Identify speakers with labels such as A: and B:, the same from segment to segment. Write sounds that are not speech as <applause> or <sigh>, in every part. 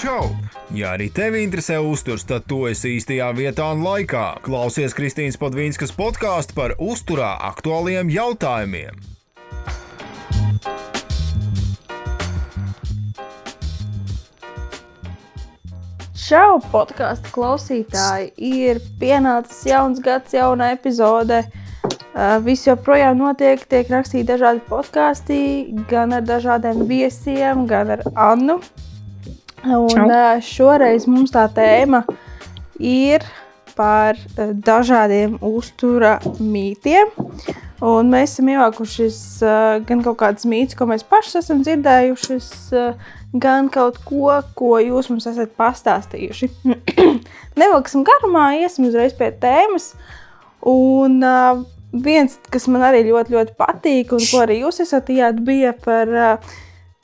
A: Čau! Ja arī tevi interesē uzturs, tad tu esi īstajā vietā un laikā. Klausies Kristīnas Padvīnskas podkāstu par uzturā aktuāliem jautājumiem.
B: Čau, podkāstu klausītāji! Ir pienācis jauns gads, jauna epizode. Viss joprojām notiek, tiek rakstīti dažādi podkāsti, gan ar dažādiem viesiem, gan ar Annu. Un šoreiz mums tā tēma ir par dažādiem uztura mītiem. Un mēs esam ievākuši gan kaut kādas mītus, ko mēs paši esam dzirdējuši, gan kaut ko, ko jūs mums esat pastāstījuši. <clears throat> Nevilksim garumā, iesim uzreiz pie tēmas. Un viens, kas man arī ļoti, ļoti patīk, un ko arī jūs esat iet, bija par uh,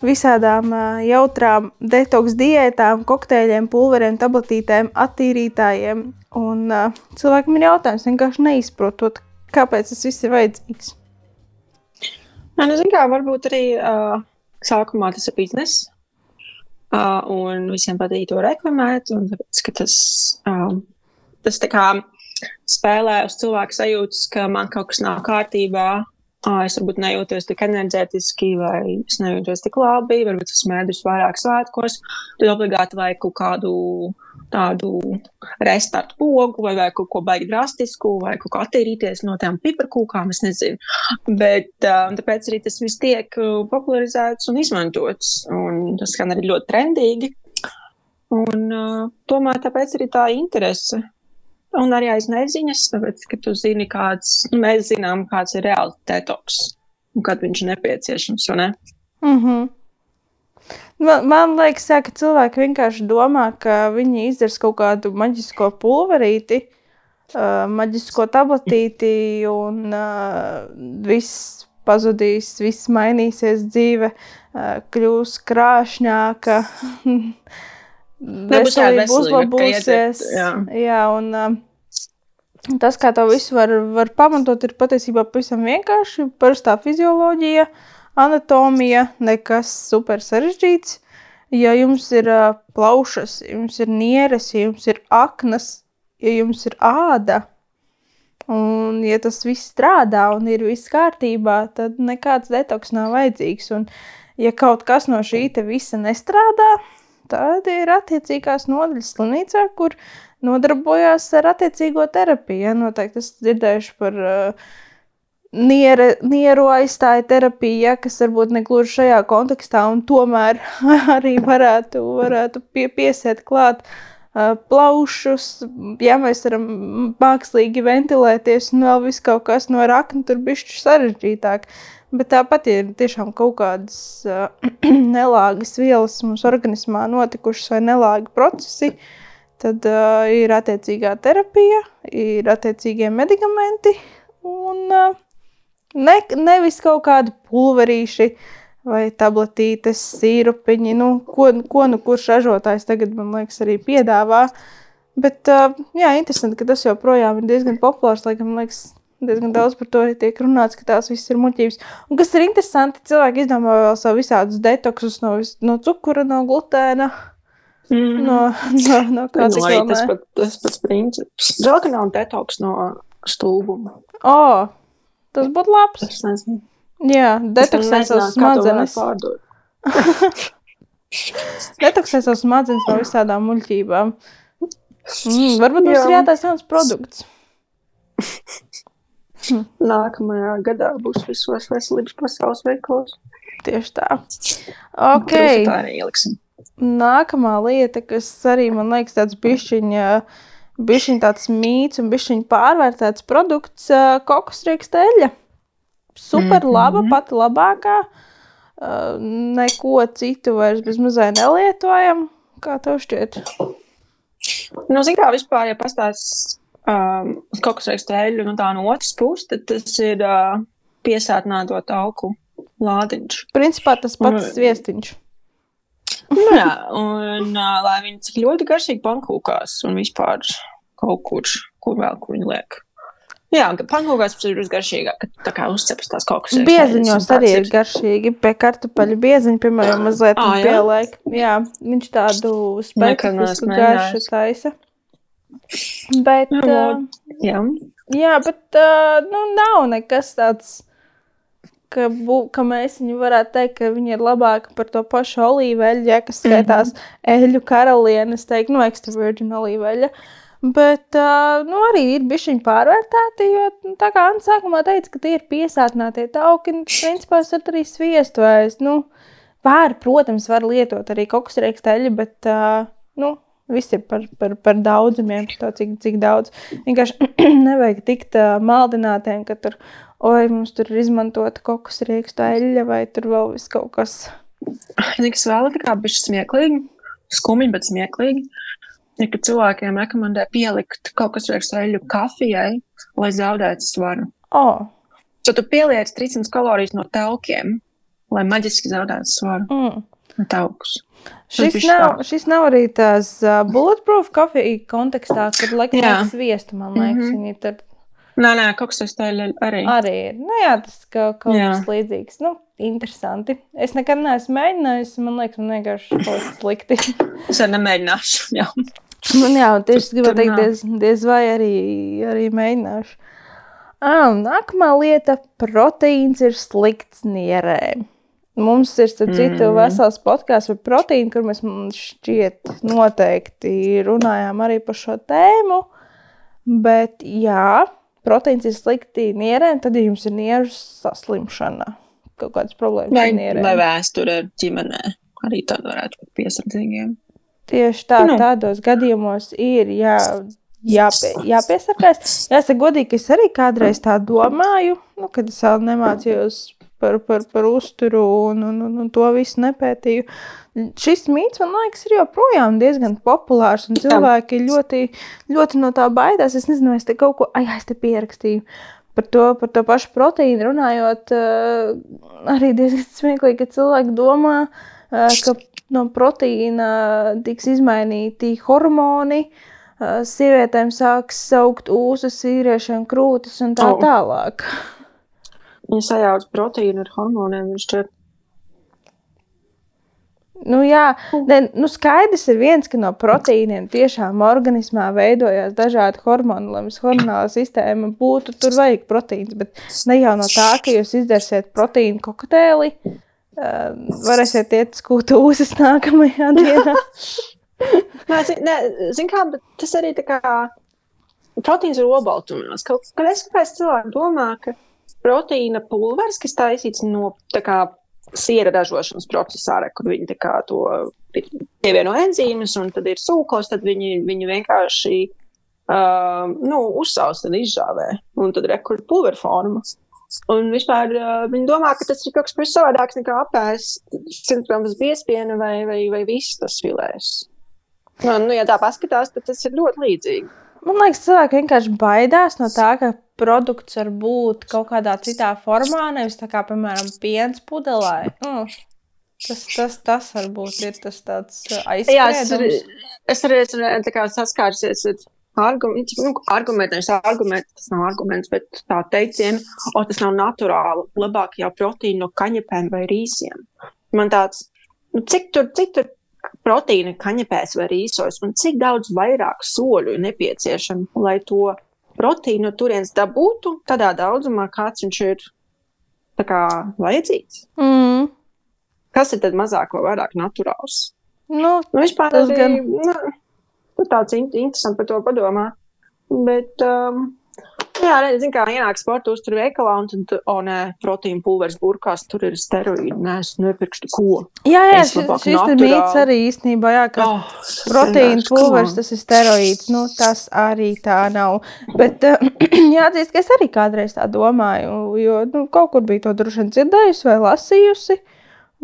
B: visādām jautrām detoks diētām, kokteļiem, pulveriem, tabletītēm, attīrītājiem. Un uh, cilvēkam ir jautājums, vienkārši neizprotot, kāpēc tas viss ir vajadzīgs.
C: Nē, nu, kā, varbūt arī uh, sākumā tas ir bizness. Uh, un visiem patīk to reklamēt, un tāpēc, ka tas, uh, tas tā kā spēlē uz cilvēku sajūtas, ka man kaut kas nav kārtībā, es varbūt nejūtos tik enerģētiski, vai es nejūtos tik labi, varbūt esmu ēdus vairāk svētkos, tad obligāti vajag kaut kādu tādu restartu pogu, vai, vai kaut ko baigi drastisku, vai kaut kā attīrīties no tām piparkūkām, es nezinu. Bet tāpēc arī tas viss tiek popularizēts un izmantots, un tas skan arī ļoti trendīgi. Un tomēr tāpēc arī tā interese un arī aiz neziņas, tāpēc, ka tu zini, kāds, nu, mēs zinām, kāds ir reāls detoks un kad viņš ir nepieciešams, ne?
B: Mm -hmm. Man, man liekas, jā, ka cilvēki vienkārši domā, ka viņi izdarīs kaut kādu maģisko pulverīti, uh, maģisko tabletīti, un uh, viss pazudīs, viss mainīsies, dzīve uh, kļūs krāšņāka. <laughs> Veselība uzlabosies. Jā. jā, un uh, Tas, kā to visu var, var pamatot, ir patiesībā pavisam vienkārši. Parastā fizioloģija, anatomija, nekas super sarežģīts. Ja jums ir uh, plaušas, jums ir nieres, ja jums ir aknas, ja jums ir āda, un ja tas viss strādā un ir viss kārtībā, tad nekāds detoks nav vajadzīgs. Un, ja kaut kas no šī visa nestrādā, tad ir attiecīgās nodaļas slimnīcā, kur nodarbojās ar attiecīgo terapiju. Ja? Noteikti esmu dzirdējuši par uh, niere, nieru aizstāju terapiju, ja? kas varbūt negluži šajā kontekstā, un tomēr <laughs> arī varētu, varētu pie, piesiet klāt. Uh, plaušus, ja mēs varam mākslīgi ventilēties, un vēl viss kaut kas no rakna, tur bija sarežģītāk. Bet tāpat ir tiešām kaut kādas uh, <clears throat> nelāgas vielas mūsu organismā notikušas vai nelāgi procesi. Tad uh, ir attiecīgā terapija, ir attiecīgie medikamenti un uh, ne, nevis kaut kādi pulverīši vai tabletītes, sīrupiņi, nu, ko, ko nu kurš ražotājs tagad, man liekas, arī piedāvā. Bet, uh, jā, interesanti, ka tas joprojām ir diezgan populārs, laikam, man liekas, diezgan daudz par to arī tiek runāts, ka tās viss ir muļķības. Un kas ir interesanti, cilvēki izdomā vēl savu visādus detoksus no, no cukura, no glutēna.
C: Mm.
B: No, no, no kā
C: nu, arī tas, pat, tas pats princips. Ka nav detoks no stulbuma.
B: O, oh, tas būtu labs.
C: Es nezinu.
B: Jā, detoksē savas smadzenes. <laughs> detoksē savas smadzenes no visādām muļķībām. Mm, varbūt mums Jā. ir jātaisa jauns produkts. <laughs> <laughs>
C: Nākamajā gadā būs visos veselības pasaules veikalos.
B: Tieši tā. Ok.
C: Tā arī ieliksim.
B: Nākamā lieta, kas arī man liekas tāds bišķiņa, bišķiņ tāds mīts un bišķiņ pārvērtēts produkts - kokosrieksteļa. Super laba, mm -hmm. pati labākā. Neko citu vairs bez mazai nelietojam. Kā tev šķiet?
C: Nu, zin kā vispār, ja pastāst um, kokosrieksteļu nu, tā no otras puses, tad tas ir uh, piesātināto tauku lādiņš.
B: Principā tas pats un, sviestiņš.
C: Nu, jā, un uh, lai viņi cik ļoti garšīgi pankūkās un vispār kaut kur, kur vēl, kur viņi liek. Jā, pankūkās ir garšīgāk, tā kā uzcepas tās kaut kas.
B: Bieziņos arī ir garšīgi, pie kartupeļu bieziņu, piemēram, mazliet pieliek. Jā, viņš tādu specifisku garšu taisa. Bet,
C: uh, jā.
B: jā, bet uh, nu, nav nekas tāds, ka, bū, ka mēs viņu varētu teikt, ka viņi ir labāki par to pašu olīveļu, ja, kas skaitās mm -hmm. eļu karalienes, teikt, nu, extra virgin olīveļa. Bet uh, nu, arī ir bijuši pārvērtēti, jo nu, tā kā Anna sākumā teica, ka tie ir piesātinātie tauki, un principā es arī sviestu vairs. Nu, var, protams, var lietot arī kokusrieksteļi, bet uh, nu, viss ir par, par, par daudzumiem, to, cik, cik daudz. Vienkārši <clears throat> nevajag tikt uh, maldinātiem, ka tur, oi, mums tur ir izmantota kokusrieksteļa vai tur vēl viss kaut kas.
C: Zini, kas vēl tā kā bišķi smieklīgi, skumji, bet smieklīgi ir, ka cilvēkiem rekomendē pielikt kaut kas ar eļļu kafijai, lai zaudētu svaru.
B: Oh.
C: So tu pieliec 300 kalorijas no telkiem, lai maģiski zaudētu svaru.
B: Mm.
C: Taukus.
B: Šis nav, šis nav arī tās uh, bulletproof kafijas kontekstā, kur laikam liekas sviestu, man liekas, mm -hmm. tur.
C: Nē, nē, kas tāds arī.
B: Arī ir. Nu, jā, tas kaut, kaut jā. kas līdzīgs. Nu, interesanti. Es nekad neesmu mēģinājis. Man liekas, man vienkārši kaut kas slikti. <laughs>
C: es arī nemēģināšu. <laughs> Jā.
B: Man jā, tieši gribēju teikt, diez, diez vai arī, arī mēģināšu. Ah, nākamā lieta - proteīns ir slikts nierē. Mums ir, starp citu, mm. vesels podkāsts par proteīnu, kur mēs šķiet noteikti runājām arī par šo tēmu. Bet, jā, proteīns ir slikti nierēm, tad, jums ir nieru saslimšana, kaut kādas problēmas
C: vai, ar nierēm. Vai vēsture ģimenē, arī tad varētu būt piesardzīgiem.
B: Tieši tā, nu. tādos gadījumos ir jā, jāpie, jāpiesakās. Jāsaka, godīgi, es arī kādreiz tā domāju, nu, kad es vēl nemācījos par, par, par uzturu un, un, un, un to visu nepētīju. Šis mīts, man liekas, ir joprojām diezgan populārs, un cilvēki ļoti, ļoti no tā baidās. Es nezinu, vai es te kaut ko, ai, es te pierakstīju. Par to, par to pašu proteīnu runājot, arī diezgan <laughs> smieklīgi, ka cilvēki domā, ka no proteīna tiks izmainīti hormoni. Sievietēm sāks saukt ūsas, vīriešiem krūtis un tā oh.
C: Viņa sajauc proteīnu ar hormoniem. Viņš šķiet
B: Nu, jā, ne, nu skaidrs ir viens, ka no proteīniem tiešām organismā veidojās dažādi hormoni, lai mums hormonāla sistēma būtu. Tur vajag proteīns, bet ne jau no tā, ka jūs izdarsiet proteīnu kokteili, varēsiet iet skūtu uzas nākamajā <laughs> dienā. <laughs>
C: nē, nē, zin kā, bet tas arī tā kā proteīns ir obaltumos. Kaut kad es kāpēc cilvēki domā, ka proteīna pulveris, kas taisīts no kā siera ražošanas procesā, kur viņi kā to pievieno enzīmus un tad ir sūkos, tad viņi, viņi vienkārši uh, nu, uzsauc un izžāvē. Un tad ir kur pulverformas. Un vispār uh, viņi domā, ka tas ir kaut kas pavisam savādāks nekā apēst 100 gramus biespienu vai, vai, vai vistas filēs. Nu, nu, ja tā paskatās, tad tas ir ļoti līdzīgi.
B: Man liekas, cilvēki vienkārši baidās no tā, ka produkts var būt kaut kādā citā formā, nevis tā kā, piemēram, piens pudelē. Mm. Tas, tas, tas varbūt ir tas tāds aizspriedums. Jā, es arī,
C: es arī esmu saskārusies ar argumenti, nu, argumentēs, argumenti, tas nav arguments, bet tā teiciena, o, tas nav naturāli, labāk jau proteīnu no kaņepēm vai rīsiem. Man tāds, nu, cik tur, cik tur proteīna kaņepēs vai rīsos, un cik daudz vairāk soļu ir nepieciešami, lai to proteīnu no turienes dabūtu tādā daudzumā, kāds viņš ir kā vajadzīgs.
B: Mm.
C: Kas ir tad mazāk vai vairāk naturāls?
B: Nu,
C: nu, vispār tas arī, gan. Nu, Nu, tāds interesants par to padomāt. Bet, um, jā, redz, kā ienāk sporta uztur veikalā un tad, o, nē, proteīna pulveris burkās, tur ir steroīdi. Nē, es nepirkšu ko.
B: Jā, jā, es šis, šis te mīts arī īstenībā, jā, ka oh, proteīna pulveris tas ir steroīds. Nu, tas arī tā nav. Bet, uh, <clears throat> jāatzīst, ka es arī kādreiz tā domāju, jo, nu, kaut kur bija to droši vien dzirdējusi vai lasījusi.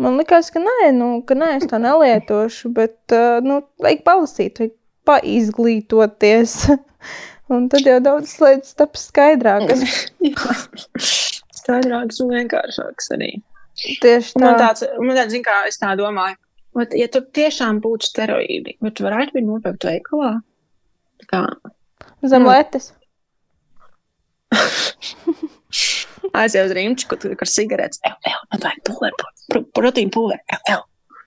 B: Man liekas, ka nē, nu, ka nē, es to nelietošu, bet, uh, nu, vajag palasīt, vajag paizglītoties. <laughs> Un tad jau daudz lietas taps skaidrākas. <laughs>
C: skaidrākas un vienkāršākas arī.
B: Tieši tā.
C: Man tāds, man tāds, zin kā, es tā domāju, bet, ja tur tiešām būtu steroīdi, bet tu varētu viņu nopirkt veikalā? Tā kā.
B: Zem mm. letes. <laughs>
C: Aizjāju uz rīmču, kur tur ir cigaretes. Ew, ew, man vajag pulveri, pro, proteīna pulveri. Ew, ew.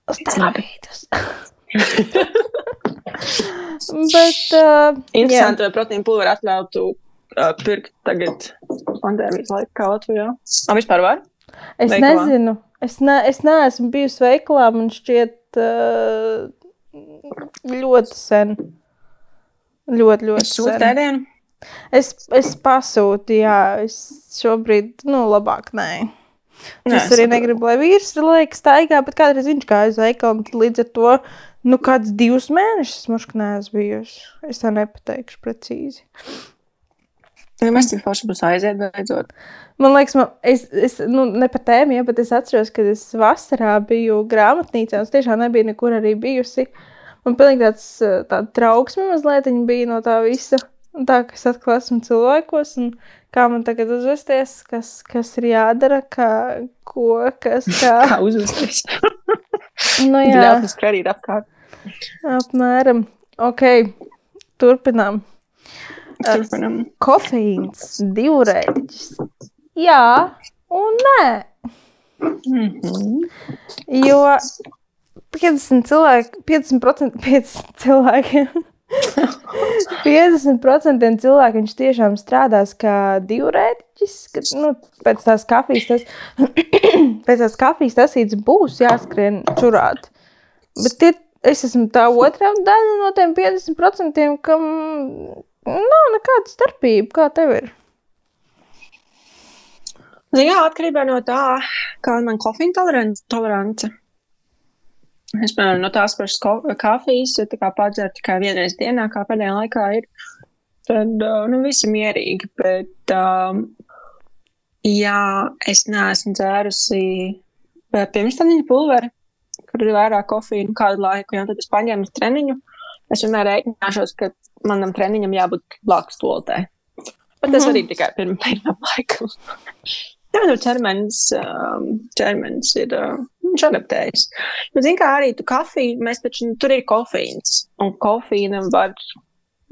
B: Uz steroīdus. <laughs> Bet, uh,
C: Interesanti, vai proteīna pulveri atļautu uh, pirkt tagad pandēmijas laikā, kā Latvijā? A, vispār var?
B: Es veiklā? nezinu. Es, ne, es neesmu bijusi veiklā, man šķiet uh, ļoti sen. Ļoti, ļoti sen. Es, es pasūtu, jā, es šobrīd, nu, labāk nē. Nē, es arī negribu, lai vīrs liekas staigā, bet kādreiz viņš gāja uz veikalu, un līdz ar to, nu, kāds divus mēnešus muška neesmu bijusi. Es tā nepateikšu precīzi.
C: Ja mēs tik forši būs aiziet beidzot.
B: Man liekas, man, es, es nu, ne par tēmu, ja, bet es atceros, kad es vasarā biju grāmatnīcā, un es tiešām nebiju nekur arī bijusi. Man pilnīgi tāds tā trauksme mazliet bija no tā visa. Un tā, ka es atkal esmu cilvēkos, un kā man tagad uzvesties, kas, kas ir jādara, kā, ko, kas, <laughs> kā.
C: kā uzvesties?
B: nu, <laughs> jā.
C: Ļautnes kredīt apkārt.
B: Apmēram. Ok, turpinām.
C: Turpinām.
B: Uh, kofeīns, divrēģis. Jā un nē.
C: Mm -hmm.
B: Jo 50 cilvēki, 50%, 50 <laughs> cilvēkiem <laughs> 50% cilvēku viņš tiešām strādās kā diurētiķis, ka nu, pēc tās kafijas tas, <clears throat> pēc tās kafijas tasīts būs jāskrien čurāt. Bet ir, es esmu tā otrā daļa no tiem 50%, kam nav nekāda starpība. Kā tev ir?
C: Jā, atkarībā no tā, kāda man kofīna tolerance. Es piemēram, no tās pašas kafijas, ja tā kā padzeru tikai vienreiz dienā, kā pēdējā laikā ir, tad, nu, visi mierīgi, bet, um, jā, es neesmu dzērusi pirmstaniņu pulveri, kur ir vairāk kofīnu kādu laiku, jo tad es paņēmu treniņu, es vienmēr rēķināšos, ka manam treniņam jābūt blakus toltē. Bet tas mm -hmm. arī tikai pirmā, pirmā laika. <laughs> Jā, nu ķermenis, ķermenis ir, viņš adaptējas. Nu, zin kā arī tu kafiju, mēs taču, nu, tur ir kofīns, un kofīna var,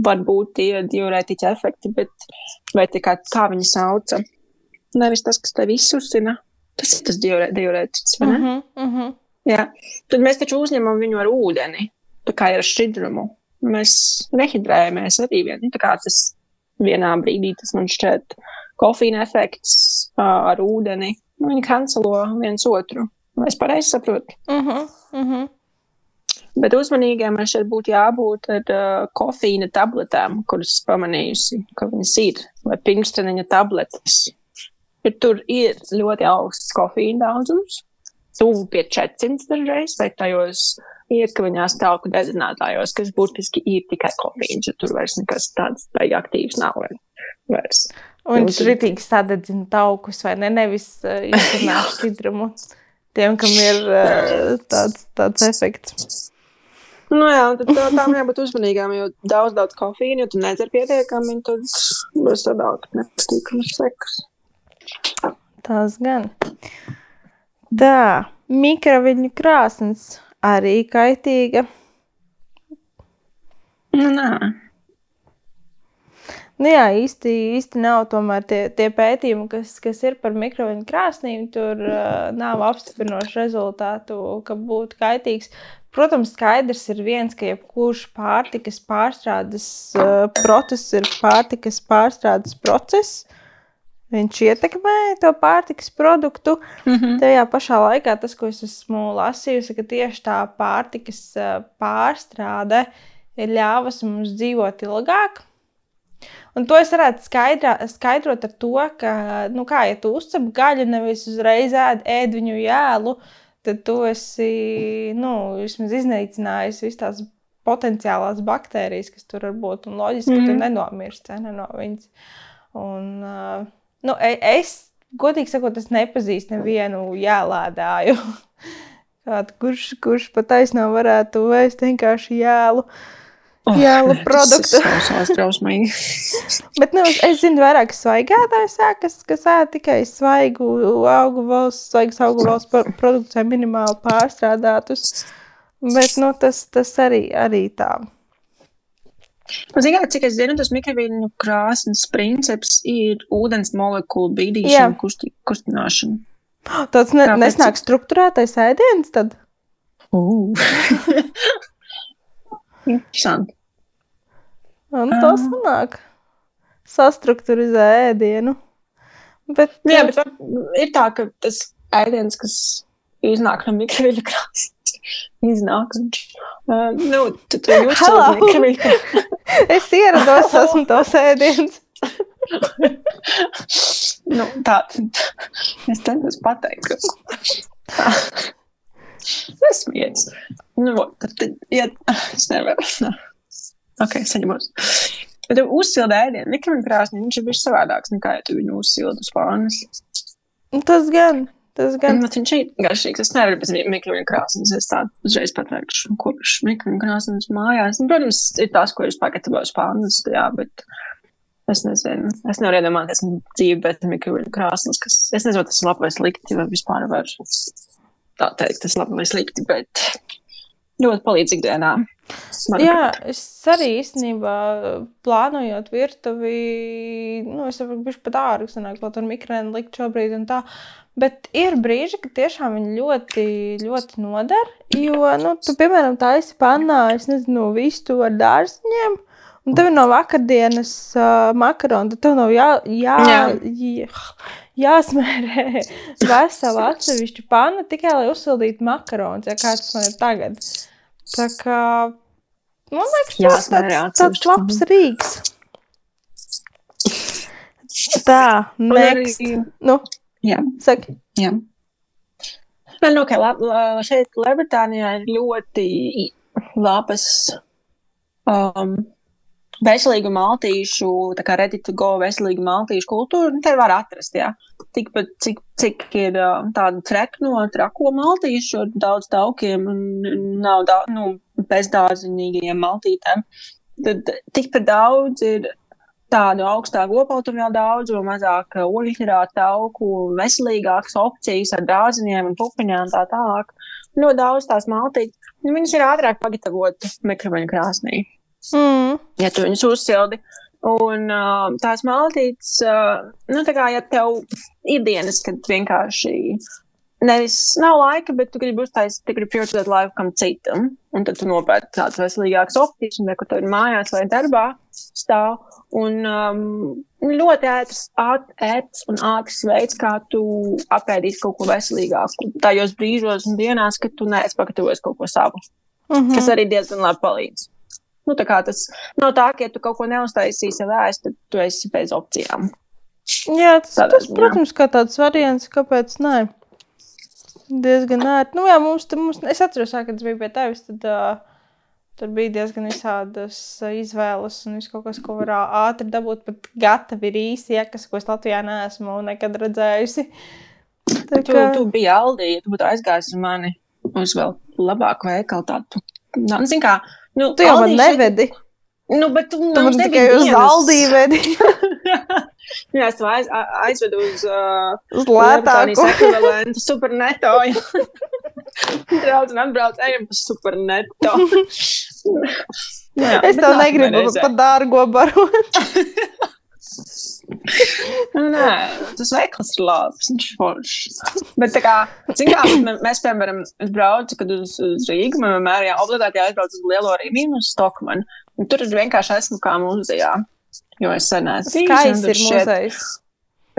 C: var būt tie diurētiķa efekti, bet vai tikai kā viņi sauca, nevis tas, kas tevi izsusina, tas ir tas diurētiķis, vai ne? Uh -huh, uh -huh. Jā, tad mēs taču uzņemam viņu ar ūdeni, tā kā ar šķidrumu. Mēs nehidrējamies arī vien, tā kā tas vienā brīdī tas man šķiet kofīna efekts ar ūdeni. Nu, viņi kancelo viens otru. Vai es pareizi saprotu?
B: Uh -huh, uh -huh.
C: Bet uzmanīgiem man šeit būtu jābūt ar uh, kofīna tabletēm, kuras pamanījusi, ka viņas ir, vai pirksteniņa tabletes. Ja tur ir ļoti augsts kofīna daudzums, tuvu pie 400 dažreiz, vai tajos iekļuviņās tauku dedzinātājos, kas būtiski ir tikai kofīns, tur vairs nekas tāds baigi aktīvs nav vairs.
B: Un viņš ritīgi sadedzina taukus, vai ne? Nevis <laughs> uh, izsmeļ šķidrumu tiem, kam ir uh, <laughs> tāds, tāds efekts.
C: Nu jā, tad tā, tām jābūt uzmanīgām, jo daudz, daudz kofīna, ja tu nedzer pietiekami, tad būs sadāk nepatīkamas sekas.
B: Tās gan. Tā, mikroviļņu krāsnes arī kaitīga.
C: Nu, nē.
B: Nu jā, īsti, īsti nav tomēr tie, tie pētījumi, kas, kas ir par mikroviņu krāsnīm. Tur uh, nav apstiprinošu rezultātu, ka būtu kaitīgs. Protams, skaidrs ir viens, ka jebkurš pārtikas pārstrādes uh, process ir pārtikas pārstrādes process. Viņš ietekmē to pārtikas produktu. Mm -hmm. Tajā pašā laikā tas, ko es esmu lasījusi, ka tieši tā pārtikas uh, pārstrāde ir ļāvusi mums dzīvot ilgāk Un to es varētu skaidrā, skaidrot ar to, ka, nu, kā, ja tu uzcep gaļu, nevis uzreiz ēd, ēd viņu jēlu, tad tu esi nu, iznīcinājis visas tās potenciālās baktērijas, kas tur var būt. Un loģiski, mm -hmm. ka tu mhm. nenomirsti ne, no viņas. Un, uh, nu, e, es, godīgi sakot, es nepazīstu nevienu jēlādāju. <laughs> Kādu, kurš, kurš pat aizsnā varētu vēst vienkārši jēlu. Oh, labi, produktu.
C: Tas ir drausmīgi.
B: Bet nu, es zinu, vairāk svaigātājs, kas, kas ēd tikai svaigu augu valsts, svaigas augu valsts produktus vai minimāli pārstrādātus. Bet nu, tas, tas arī, arī tā.
C: Nu, Zināt, cik es zinu, tas mikroviļņu krāsnes princips ir ūdens molekulu bīdīšana, kusti, kustināšana.
B: Tāds ne, Kāpēc? nesnāk struktūrētais ēdiens tad?
C: Uh. <laughs> Interesanti.
B: Un to uh. sanāk. Sastruktūrizē ēdienu. Bet,
C: Jā, bet var, ir tā, ka tas ēdiens, kas iznāk no mikroviļņu krāsnes, iznāk. Uh, nu, tu, tu mikroviļņu. <laughs>
B: es ierados, esmu tos ēdiens. <laughs>
C: nu, tā es centos pateikt, tas <laughs> smieties. Nu, tad, tad, ja, es nevaru. Ok, saņemos. Bet tev uzsilda ēdienu, mikrokrāsni, viņš ir bijis savādāks nekā, ja tu viņu uzsildi uz pānas.
B: Tas gan. Tas gan.
C: Nu, viņš ir garšīgs. Es nevaru bez mikrokrāsnes. Es tādu uzreiz pateikšu, kopš mikrokrāsnes mājās. Nu, protams, ir tas, ko es pagatavoju uz pānas, jā, bet Es nezinu, es nevaru iedomāties dzīvi bez mikroviļņu krāsnes, kas, es nezinu, tas ir labi vai slikti, vai vispār var tā teikt, tas ir labi vai slikti, bet ļoti palīdz ikdienā.
B: Jā, es arī īstenībā plānojot virtuvi, nu, es saprotu, ka pat ārā sanāk, ko tur mikrēnu likt šobrīd un tā. Bet ir brīži, kad tiešām viņi ļoti, ļoti noder. Jo, nu, tu, piemēram, taisi pannā, es nezinu, vistu ar dārziņiem. Uh, Un tev no vakardienas uh, makaroni, tad tev nav jā, jā, jā. jāsmērē <laughs> vesela atsevišķa panna tikai lai uzsildītu makaronus, ja kā tas man ir tagad. Tā kā man liekas, tas tāds, tāds labs rīks. Tā, next. Nu,
C: jā.
B: Saki.
C: Jā. Man, nu, ka šeit Lielbritānijā ir ļoti labas um, veselīgu maltīšu, tā kā ready to go veselīgu maltīšu kultūru, nu, te var atrast, jā. Tikpat, cik, cik ir tāda trekno, trako maltīšu ar daudz taukiem un nav daudz, nu, bezdārziņīgajiem maltītēm. Tad tikpat daudz ir tādu augstāku opaltumvielu daudzumu, mazāk oļhidrātu tauku, veselīgākas opcijas ar dārziņiem un pupiņām tā tālāk. Ļoti daudz tās maltītes. Nu, viņas ir ātrāk pagatavot mikroveņu krāsnī.
B: Mm.
C: Ja tu viņus uzsildi. Un uh, tās maltītes, uh, nu, tā kā ja tev ir dienas, kad vienkārši nevis nav laika, bet tu gribi uztaisīt, tu gribi prioritāti laiku kam citam. Un tad tu nopērci tādas veselīgākas opcijas, un kur tev ir mājās vai darbā stāv. Un um, ļoti āt, ētrs un ātrs veids, kā tu apēdīsi kaut ko veselīgāku. Tajos brīžos un dienās, kad tu neesi pagatavojis kaut ko savu. Mm -hmm. Kas arī diezgan labi palīdz. Nu, tas nav tā, ka, ja tu kaut ko neuztaisīsi vēst, tad tu esi bez opcijām.
B: Jā, tas, Tādā, tas protams, kā tāds variants, kāpēc nē. Diezgan ērti. Nu, jā, mums, mums, es atceros, kad es biju pie tevis, tad uh, tur bija diezgan visādas izvēles un viss kaut kas, ko var ātri dabūt, pat gatavi ir īsi, ja, kas, ko es Latvijā neesmu nekad redzējusi.
C: Tā kā... Tu, tu biji Aldī, ja tu būtu aizgājis uz mani uz vēl labāku veikalu tādu. Nu, zin kā,
B: Nu, tu jau man nevedi.
C: Nu, bet tu,
B: tu man tikai uz Aldiju vedi. <laughs>
C: Jā, es aiz, aizvedu uz, uh,
B: uz lētāku.
C: ekvivalentu superneto. <laughs> Draudz un atbrauc, ejam pa superneto. <laughs>
B: Jā, es tev negribu par dārgo barot.
C: Nē, tas veikals ir labs, viņš ir foršs. Bet, kā, kā, mēs, piemēram, braucam, kad uz, uz Rīgu, man vienmēr jā, obligāti jāizbrauc uz Lielo Rīgā, uz Stokmanu. Tur es vienkārši esmu kā muzejā, jo es sen esmu.
B: Skaists ir šeit... muzejs.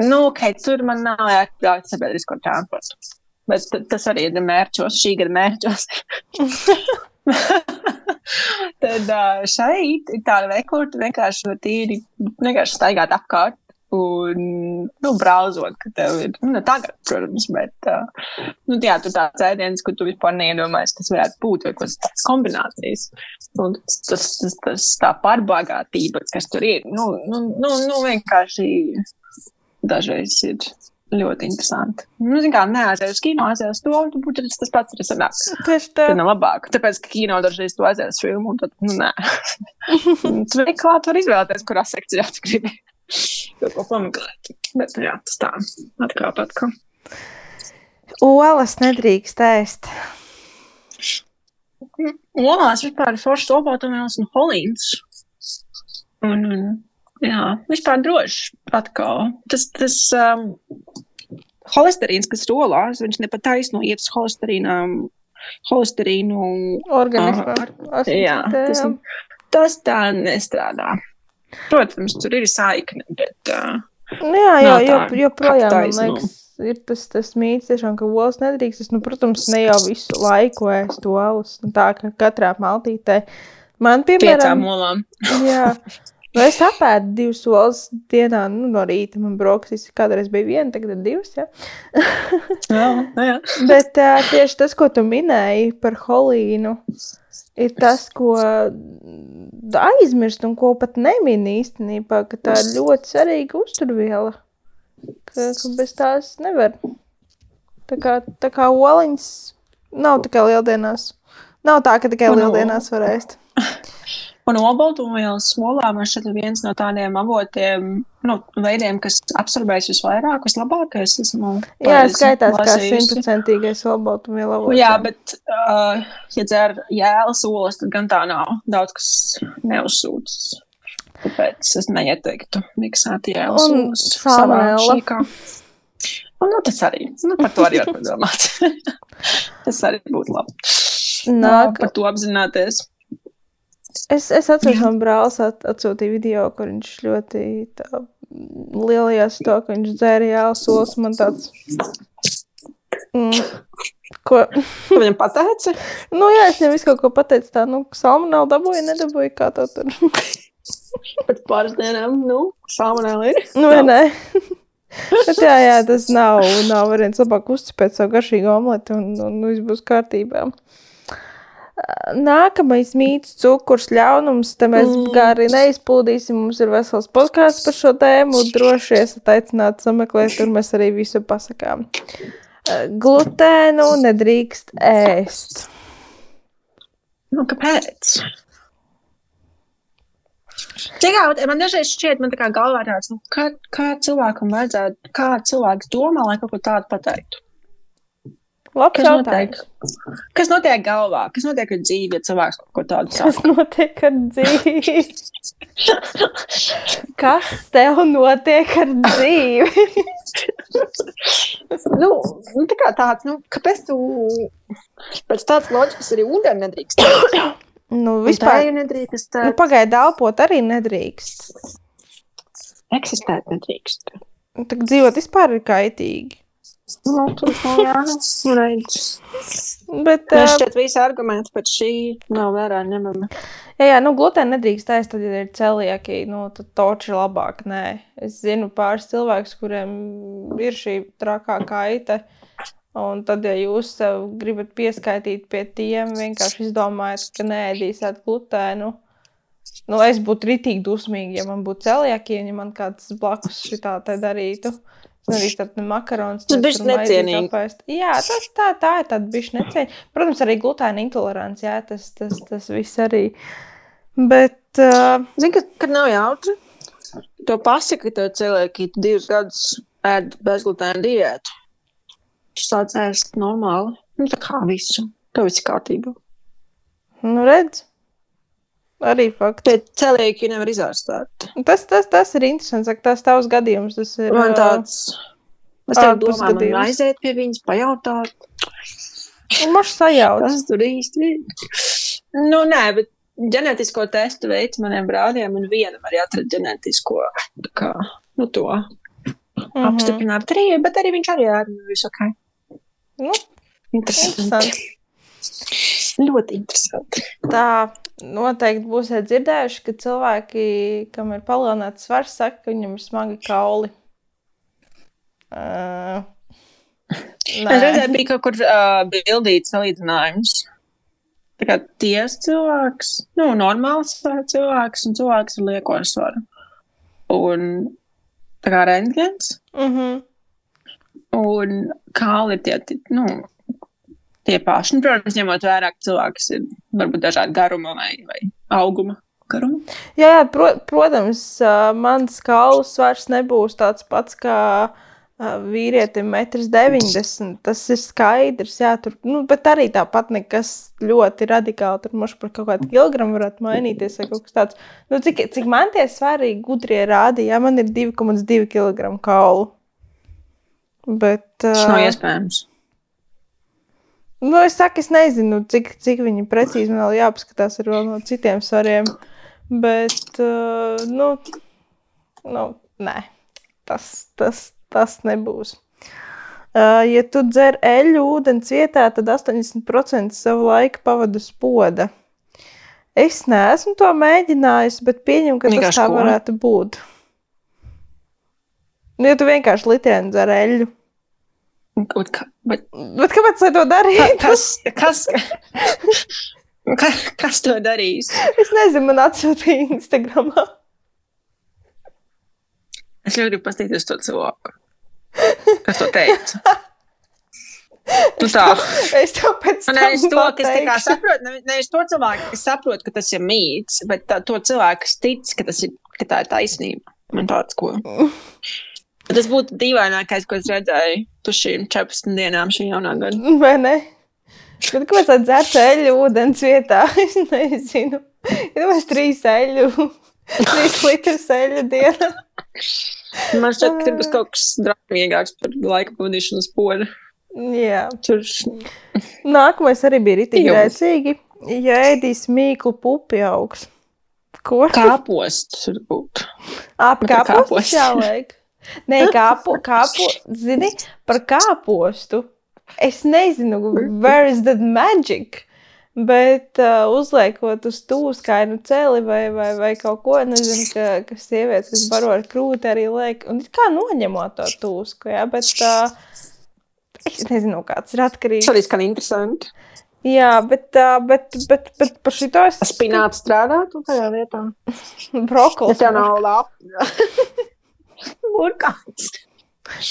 C: Nu, ok, tur man nav jāatbrauc sabiedrisko transportu. Bet tas arī ir mērķos, šī gada mērķos. <laughs> <laughs> Tad šeit ir tāda veikla, kur tu vienkārši tīri, vienkārši staigāt apkārt un, nu, brauzot, ka tev ir, nu, tagad, protams, bet, nu, jā, tur tāds ēdiens, kur tu vispār neiedomājies, kas varētu būt, vai kāds tāds kombinācijas. Un tas, tas, tas, tas tā pārbagātība, kas tur ir, nu, nu, nu, nu vienkārši dažreiz ir ļoti interesanti. Nu, zin kā, neaiziet uz kino, aiziet uz to, tu būtu tas pats sanāk.
B: Tieši tā.
C: Tad labāk. Tāpēc, ka kino dažreiz tu aiziet uz filmu, un tad, nu, nē. tu veiklā tu var izvēlēties, kurā sekcijā tu gribi kaut ko pameklēt. Bet, nu, jā, tas tā, atkāp atkal.
B: Olas nedrīkst ēst.
C: Olās vispār ir foršs olbaltumvielas un holīns. Un, un jā, vispār droši atkal. Tas, tas um, holesterīns, kas rolās, viņš ne pat taisno iet uz holesterīnām. Holesterīnu
B: organismā.
C: Uh, jā, tas, tas tā nestrādā. Protams, tur ir saikne, bet. Uh,
B: jā, jā, jo, joprojām, man liekas, ir tas, tas mīts, tiešām, ka olas nedrīkst. Es, nu, protams, ne jau visu laiku ēstu olas. Nu, tā kā katrā maltītē. Man, piemēram,
C: piecām olām.
B: jā. <laughs> Nu, es apēdu divas olas dienā, nu, no rīta. Man brokasis kādreiz bija viena, tagad ir divas. Ja? <laughs>
C: jā, jā. <laughs>
B: Bet uh, tieši tas, ko tu minēji par holīnu, ir tas, ko aizmirst un ko pat nemin īstenībā, ka tā ir ļoti svarīga uzturviela. Ka, ka bez tās nevar. Tā kā, tā kā oliņas nav tikai lieldienās. Nav tā, ka tikai lieldienās var ēst. <laughs>
C: Un olbaltumvielas olā man šķiet viens no tādiem avotiem, nu, veidiem, kas absorbējas visvairāk, vislabākais. Esmu
B: Jā, skaitās kā simtprocentīgais olbaltumviela avots.
C: Jā, bet, uh, ja dzer jēlas olas, tad gan tā nav. Daudz kas neuzsūtas. Tāpēc es neieteiktu miksēt jēlas olas savā šīkā. Un, nu, tas arī, nu, par to arī var padomāt. <laughs> tas arī būtu labi. Nāk. Par to apzināties.
B: Es, es atceros, man brālis at, atsūtīja video, kur viņš ļoti tā, lielajās to, ka viņš dzēra jāsos. Man tāds. Mm,
C: ko? Viņam pateica? <laughs>
B: nu, jā, es viņam visu kaut ko pateicu. Tā, nu, salmonēlu dabūju, nedabūju, kā tā tur. <laughs>
C: Pēc pāris dienām, nu, salmonēlu ir.
B: Nu, vai nē? <laughs> Bet jā, jā, tas nav, nav variants labāk uzcipēt savu garšīgu omleti un, un viss būs kārtībā. Nākamais mīts, cukurs, ļaunums. Te mēs mm. gari neizplūdīsim. Mums ir vesels podkāsts par šo tēmu. Droši esat aicināti sameklēt, tur mēs arī visu pasakām. Glutēnu nedrīkst ēst.
C: Nu, kāpēc? Cikā, man dažreiz šķiet, man tā kā galvā tāds, nu, kā, kā cilvēkam vajadzētu, kā cilvēks domā, lai kaut ko tādu pateiktu.
B: Labs kas jautājums.
C: notiek? Kas notiek galvā? Kas notiek ar dzīvi, ja cilvēks kaut ko tādu
B: saka? Kas notiek ar dzīvi? <laughs> kas tev notiek ar dzīvi?
C: nu, nu, tā kā tāds, nu, kāpēc tu pēc tādas loģikas arī ūdeni nedrīkst? <coughs>
B: nu, vispār
C: nedrīkst.
B: Nu, Pagaidā elpot arī nedrīkst.
C: Eksistēt nedrīkst.
B: Tā dzīvot vispār ir kaitīgi.
C: Nu, tur jā, redz.
B: Bet,
C: Man šķiet, visi argumenti pēc šī nav vērā ņemami.
B: Jā, jā, nu, glutēnu nedrīkst ēst, tad, ja ir celiaki, nu, tad toči labāk. Nē, es zinu pāris cilvēkus, kuriem ir šī trakā kaita. Un tad, ja jūs sev gribat pieskaitīt pie tiem, vienkārši izdomājat, ka neēdīsiet glutēnu. Nu, es būtu ritīgi dusmīgi, ja man būtu celiaki, ja man kāds blakus šitā te darītu. Uh, Arī tādu makaronu.
C: Tas bija necienīgi.
B: Jā, tas tā, tā ir tāda bišķi necienīga. Protams, arī glutēna intolerants, jā, tas, tas, tas viss arī. Bet. Uh...
C: Zini, ka, kad nav jautri, to pasaka, ka cilvēki divus gadus ēd bezglutēna diētu. Tu sāc ēst normāli. Nu, tā kā visu. Tev viss kārtībā.
B: Nu, redz. Arī fakts.
C: Bet celieki nevar izārstēt.
B: Tas, tas, tas ir interesants. Tas tavs gadījums. Tas ir
C: man tāds. Es tev domāju, man aiziet pie viņas, pajautāt.
B: Maš sajauc.
C: Tas tur īsti ir. Nu, nē, bet ģenētisko testu veids maniem brāļiem, un vienam arī atrada ģenētisko, kā, nu, to mm -hmm. apstiprināt. Arī, bet arī viņš arī ir visu ok.
B: Nu, interesanti. interesanti.
C: Ļoti interesanti.
B: Tā noteikti būsiet dzirdējuši, ka cilvēki, kam ir palielināts svars, saka, ka viņam ir smagi kauli. Uh,
C: es redzēju, bija kaut kur uh, bildīts salīdzinājums. Tā kā tiesa cilvēks, nu, normāls cilvēks un cilvēks ar lieko svaru. Un tā kā rentgens.
B: Mm -hmm.
C: Un kāli ir tie, nu, tie paši. Nu, protams, ņemot vērā, ka cilvēks ir varbūt dažādi garuma vai, vai auguma. Garuma.
B: Jā, jā pro, protams, mans kauls vairs nebūs tāds pats kā vīrietim 1,90 m. Tas ir skaidrs, jā, tur, nu, bet arī tāpat nekas ļoti radikāli tur moši par kaut kādu kilogramu varētu mainīties vai kaut kas tāds. Nu, cik, cik man tie svarīgi gudrie rādīja, man ir 2,2 kg kaulu. Bet,
C: Tas nav iespējams.
B: Nu, es saku, es nezinu, cik, cik viņi precīzi man vēl jāpaskatās ar vēl no citiem svariem. Bet, uh, nu, nu, nē, tas, tas, tas nebūs. Uh, ja tu dzer eļļu ūdens vietā, tad 80% savu laiku pavadu spoda. Es neesmu to mēģinājis, bet pieņemu, ka
C: Vienkārši
B: tas tā varētu būt. Nu, ja tu vienkārši litienu dzer eļļu.
C: Bet, ka- bet
B: Bet kāpēc lai to darītu?
C: kas, kas, kas, kas to darīs?
B: Es nezinu, man atsūtīja Instagramā.
C: Es ļoti gribu paskatīties to cilvēku. Kas to teica? Nu tā.
B: Es tev pēc tam
C: Nevis to, kas
B: pateikšu.
C: saprot, ne- nevis to cilvēku, kas saprot, ka tas ir mīts, bet tā, to cilvēku, kas tic, ka, tas ir, ka tā ir taisnība. Man tāds, ko. Tas būtu dīvainākais, ko es redzēju tu šīm 14 dienām šī jaunā gada. <laughs>
B: Vai ne? Bet kāpēc tā dzert eļļu ūdens vietā? <laughs> Es nezinu. Ja mēs trīs eļļu, <laughs> trīs litrus eļļu dienā.
C: Man šķiet, ka tur būs kaut kas draudzīgāks par laika pavadīšanu uz poļu.
B: Jā.
C: Tur
B: Nākamais arī bija rītīgi
C: Jums.
B: rēcīgi. Ja ēdīs mīklu pupi augs. Ko?
C: kāpost tur būtu.
B: Ap
C: kā
B: kāpostu
C: kāposts.
B: jāliek. Nē, kāpu, kāpu, zini, par kāpostu. Es nezinu, where is that magic? Bet uh, uzliekot uz tūskainu celi vai, vai, vai kaut ko, nezinu, ka, ka sievietes, kas baro ar krūti, arī liek, un kā noņemot to tūsku, jā, bet uh, es nezinu, kāds ir atkarīgs.
C: Tas arī interesanti.
B: Jā, bet, uh, bet, bet, bet par šito es
C: Spināts strādātu tajā vietā. <laughs>
B: brokolis.
C: Tas jau nav labi. <laughs> Burkāns.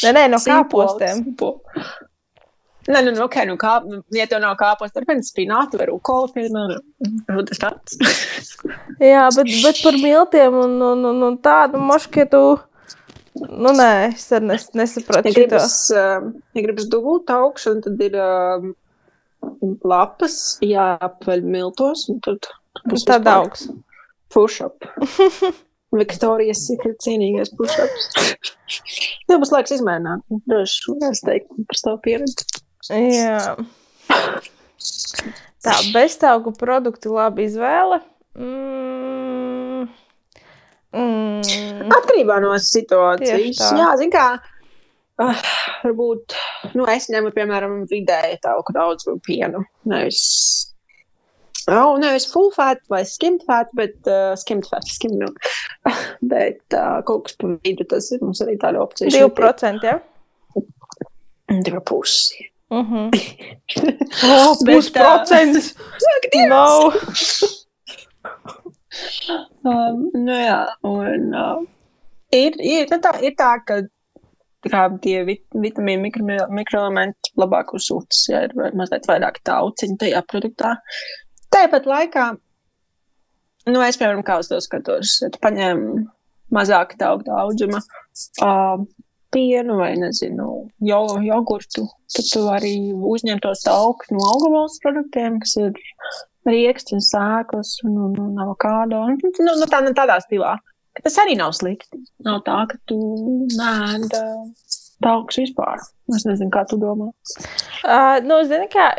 B: Nē, nē, no kāpostiem.
C: Nē, nu, nu, ok, nu, kā, nu, ja tev nav kāpos, tad pēc spinātu vai rūkolu, piemēram, tas tāds. <laughs>
B: Jā, bet, bet par miltiem un, un, un, un tādu moškietu. Nu, nē, es nes, nesapratu
C: Ja gribas, uh, ja gribas dubult augšu, tad ir uh, lapas jāapaļ miltos, un tad būs
B: Tad augs.
C: Push-up. <laughs> Viktorijas Secret cienīgais push-ups. Tev būs laiks izmēģināt. Es teiktu par savu pieredzi.
B: Jā. Tā, beztauku produkti labi izvēle. Mm. Mm.
C: Atkarībā no situācijas. Jā, zin kā. Uh, varbūt, nu, es ņemu, piemēram, vidēji tauku daudz pienu. Nevis, oh, nevis full fat vai skimmed fat, bet uh, skimmed fat, <laughs> skimmed milk. bet uh, kaut kas pa vidu tas ir. Mums arī tāda opcija.
B: 2%. Ja?
C: Divi pusi.
B: Uh -huh. oh,
C: Bet,
B: pusprocents! Nav. <laughs>
C: Um, nu jā, un uh, ir, ir, nu tā, ir tā, ka kā tie vit, vitamīni, mikro, mikroelementi labāk uzsūtas, ja ir mazliet vairāk tauciņu tajā produktā. Tāpat laikā, nu, es, piemēram, kā uz to skatos, tu paņem mazāk tauku daudzuma uh, pienu vai, nezinu, jo, jogurtu, tad tu arī uzņem tos taukus no augavals produktiem, kas ir rīksts, sēklas un, un, un avokādo. Un, nu, nu, tā, nu, tādā stilā. Tas arī nav slikti. Nav tā, ka tu nēd taukus vispār. Es nezinu, kā tu domā.
B: Uh, nu, zini, kā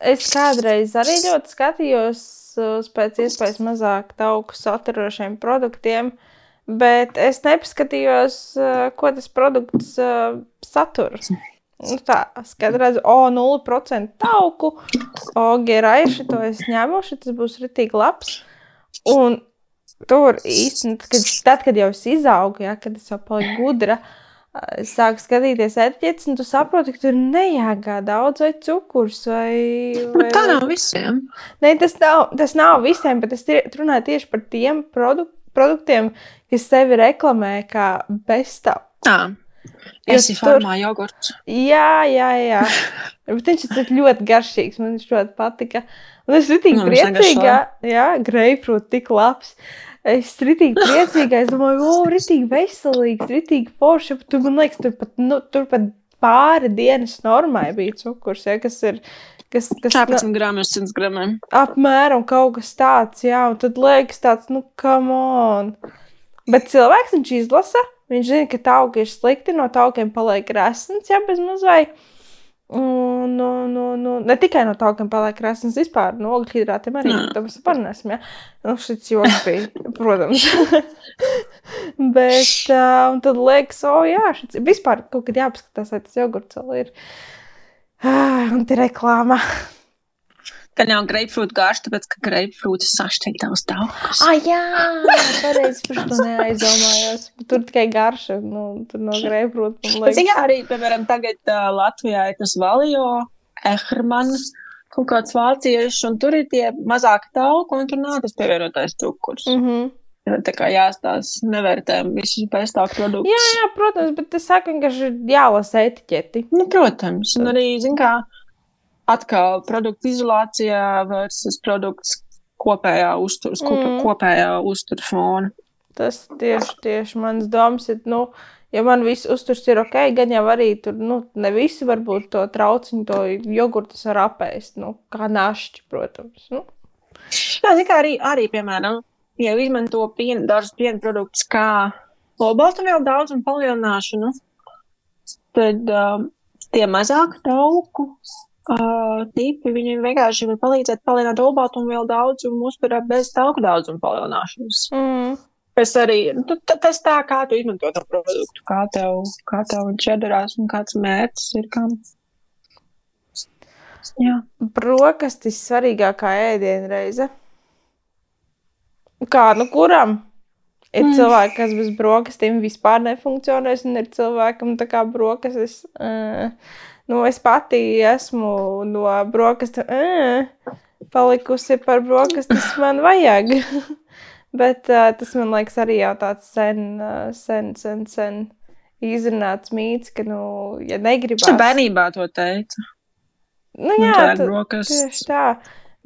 B: es kādreiz arī ļoti skatījos uz pēc iespējas mazāk tauku saturošiem produktiem, bet es nepaskatījos, uh, ko tas produkts uh, satur. Nu, tā, skaidrs, redzu, o, 0% tauku, o, geraiši, to es ņemu, tas būs ritīgi labs. Un tur īstenībā, kad, tad, kad jau es izaugu, ja, kad es jau paliku gudra, es sāku skatīties etiķetes, un tu saproti, ka tur nejāgā daudz vai cukurs vai. vai
C: Tā
B: vai-
C: nav visiem.
B: Nē, tas nav, tas nav visiem, bet es tie, runāju tieši par tiem produ produktiem, kas sevi reklamē kā bezstāv.
C: Tā. Es esmu formā jogurts.
B: Jā, jā, jā. Bet viņš ir ļoti garšīgs. Man viņš ļoti patika. Un es biju tik
C: Nu,
B: priecīga. Jā, greipfrūts tik labs. Es ritīgi priecīga, es domāju, o, ritīgi veselīgs, ritīgi forši, bet tu man liekas, tur pat, nu, tur pat pāri dienas normai bija cukurs, ja, kas ir, kas, kas
C: 14 gramu uz 100 gramiem.
B: Apmēram kaut kas tāds, jā, un tad liekas tāds, nu, come on. Bet cilvēks viņš izlasa, viņš zina, ka tauki ir slikti, no taukiem paliek resns, jā, bez mazai. Un, nu, nu, nu, ne tikai no tā, ka paliek krāsnes vispār, no ogļhidrātiem arī. Mēs parunāsim, ja? Nu, šis joks <laughs> bija, protams. <laughs> Bet, uh, un tad liekas, o, oh, jā, šis vispār kaut kad jāpaskatās, vai tas jogurts vēl ir. Uh, un te reklāma.
C: Ka nav greipfrūta garša, tāpēc, ka greipfrūta sašķeļ tavus taukus.
B: Ah, jā, pareizi, par to neaizdomājos. Tur tikai garša, nu, tur no greipfrūta.
C: Jā, arī, piemēram, tagad uh, Latvijā ir tas Valio, Ehrman, kaut kāds vācieši, un tur ir tie mazāki tauki, un tur nav tas pievienotais cukurs.
B: Mm -hmm.
C: Tā kā jāstāsta, nevērtējam visus pēstāku produktus.
B: Jā, jā, protams, bet es saku, ka ir jālasa etiķeti.
C: Nu, protams, un arī, zin kā, atkal produktu izolācijā versus produkts kopējā uzturs, mm. kopējā uzturs fona.
B: Tas tieši, tieši mans domas ir, nu, ja man viss uzturs ir ok, gan jau arī tur, nu, ne visi varbūt to trauciņu, to jogurtus var apēst, nu, kā našķi, protams. Nu.
C: Jā, zin kā arī, arī, piemēram, ja izmanto piena, dažus piena produktus kā olbaltumvielu daudz un palielināšanu, tad um, tie mazāk tauku uh, tipi, viņi vienkārši var palīdzēt palielināt olbaltumvielu daudzumu uzturā bez tauku daudzuma palielināšanas.
B: Mm.
C: Es arī, nu, tas tā, kā tu izmanto to produktu, kā tev, kā tev viņš iedarās un kāds mērķis ir kam. Jā.
B: Brokastis svarīgākā ēdienreize. Kā nu kuram? Ir mm. cilvēki, kas bez brokastīm vispār nefunkcionēs, un ir cilvēkam tā kā brokastis. Uh, Nu, es pati esmu no brokastu, uh, palikusi par brokastis, man vajag. <laughs> Bet uh, tas man liekas arī jau tāds sen, sen, sen, sen izrunāts mīts, ka, nu, ja negribas.
C: Es bērnībā to teicu.
B: Nu, jā, tā, tieši tā.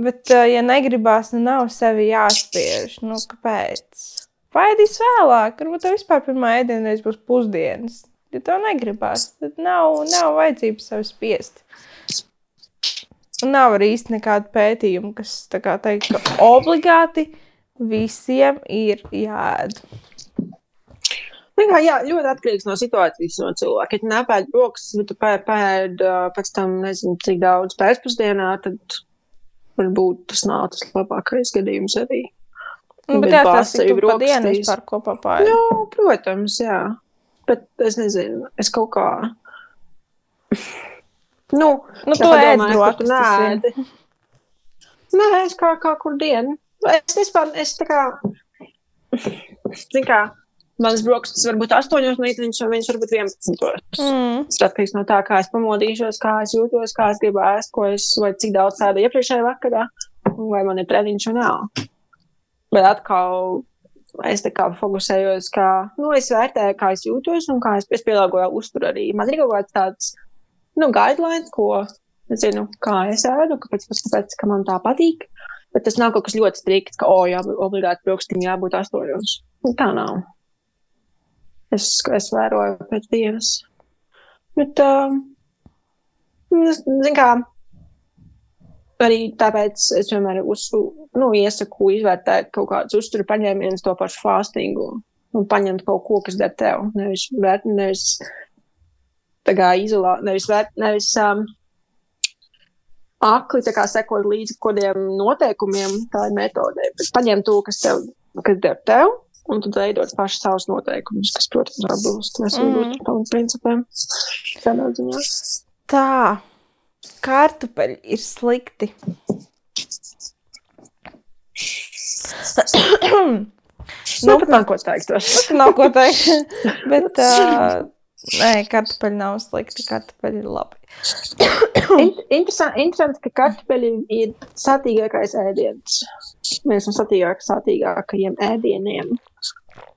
B: Bet, uh, ja negribās, nu, nav sevi jāspiež. Nu, kāpēc? Paēdīs vēlāk, varbūt tev vispār pirmā ēdienreiz būs pusdienas. Ja tev negribās, tad nav, nav vajadzības sev spiest. Un nav arī īsti nekāda pētījuma, kas teikt, ka obligāti visiem ir jāēd.
C: Nu, jā, ļoti atkarīgs no situācijas, no cilvēka. Ja tu nepēdi brokstus, bet tu pēdi pēc tam nezinu, cik daudz pēcpusdienā, tad varbūt tas nav tas labākais gadījums arī.
B: Nu, bet jā, tas ir pa dienas par kopā pāri.
C: Jā, protams, jā. Bet es nezinu, es kaut kā. Nu,
B: nu tu ēd brokastis.
C: Nē, es kā, kā kur dienu. Es vispār, es tā kā, zin kā, manas brokastis varbūt 8 no rīta, viņš, viņš varbūt 11.
B: Mm.
C: Tas atkarīgs no tā, kā es pamodīšos, kā es jūtos, kā es gribu ēst, ko es, vai cik daudz tāda iepriekšējā vakarā, vai man ir treniņš un nav. Bet atkal es tā kā fokusējos, kā, nu, es vērtēju, kā es jūtos un kā es, es pielāgoju uzturu arī. Man ir kaut kāds tāds, nu, guidelines, ko, es zinu, kā es ēdu, kāpēc, kāpēc, ka man tā patīk, bet tas nav kaut kas ļoti strikts, ka, o, jā, obligāti brokastīm jābūt astoņos. Nu, tā nav. Es, es vēroju pēc dienas. Bet, uh, zin kā, arī tāpēc es vienmēr uz, nu, iesaku izvērtēt kaut kādus uzturu paņēmienus, to pašu fastingu, un paņemt kaut ko, kas der tev. Nevis, vērt, nevis tā kā izolā, nevis, vērt, nevis um, akli kā sekot līdzi kodiem noteikumiem, tā ir metodē, bet paņemt to, kas tev, kas der tev, un tad veidot paši savus noteikumus, kas, protams, atbilst veselības mm. principiem. Tādā ziņā.
B: Tā. Kartupeļi ir slikti.
C: nu, pat nav ko teikt.
B: nav ko teikt. Bet, uh, nē, kartupeļi nav slikti. Kartupeļi ir labi.
C: Interesanti, interesanti, ka kartupeļi ir satīgākais ēdiens. Viens no satīgāk, satīgākajiem ēdieniem.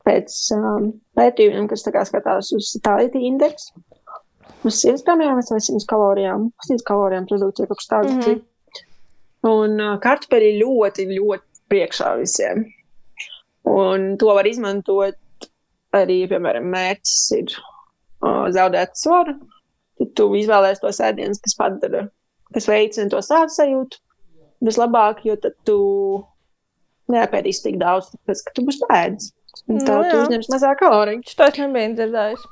C: Pēc um, pētījumiem, kas skatās uz satiety indeksu uz 100 gramiem vai 100 kalorijām. 100 kalorijām produkcija kaut kas tāds. Mm -hmm. Un uh, kartupeļi ļoti, ļoti priekšā visiem. Un to var izmantot arī, piemēram, mērķis ir uh, zaudēt svaru. Tad tu izvēlēsies tos ēdienus, kas padara, kas veicina to sāpju sajūtu vislabāk, jo tad tu neapēdīsi tik daudz, tāpēc, ka tu būsi pēdis. Tev no, tu uzņems mazāk kaloriju.
B: Šo es nebiju dzirdējis.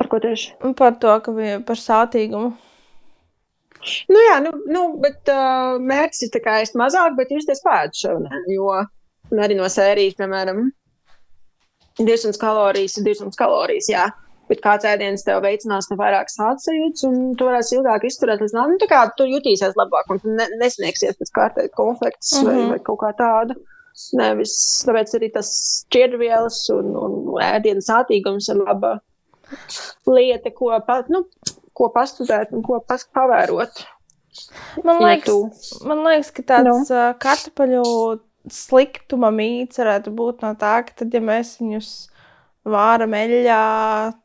C: Par ko tieši?
B: Par to, ka bija par sātīgumu.
C: Nu jā, nu, nu bet uh, mērķis ir kā ēst mazāk, bet justies pēdu šodien, jo arī no sērijas, piemēram, 200 kalorijas ir 200 kalorijas, jā. Bet kāds ēdiens tev veicinās ne vairāk sajūtas, un tu varēsi ilgāk izturēt līdz nākamajam. Nu, tā kā tu jutīsies labāk, un tu ne, nesniegsies pēc kārtēji konflikts mm -hmm. vai, vai kaut kā tāda. Nevis, tāpēc arī tas šķiedrvielas un, un ēdienas sātīgums ir laba lieta, ko, pa, nu, ko pastudēt un ko pas, pavērot.
B: Man liekas, ja tu... man liekas ka tāds. Nu. kartupeļu sliktuma mīts varētu būt no tā, ka tad, ja mēs viņus vāram eļļā,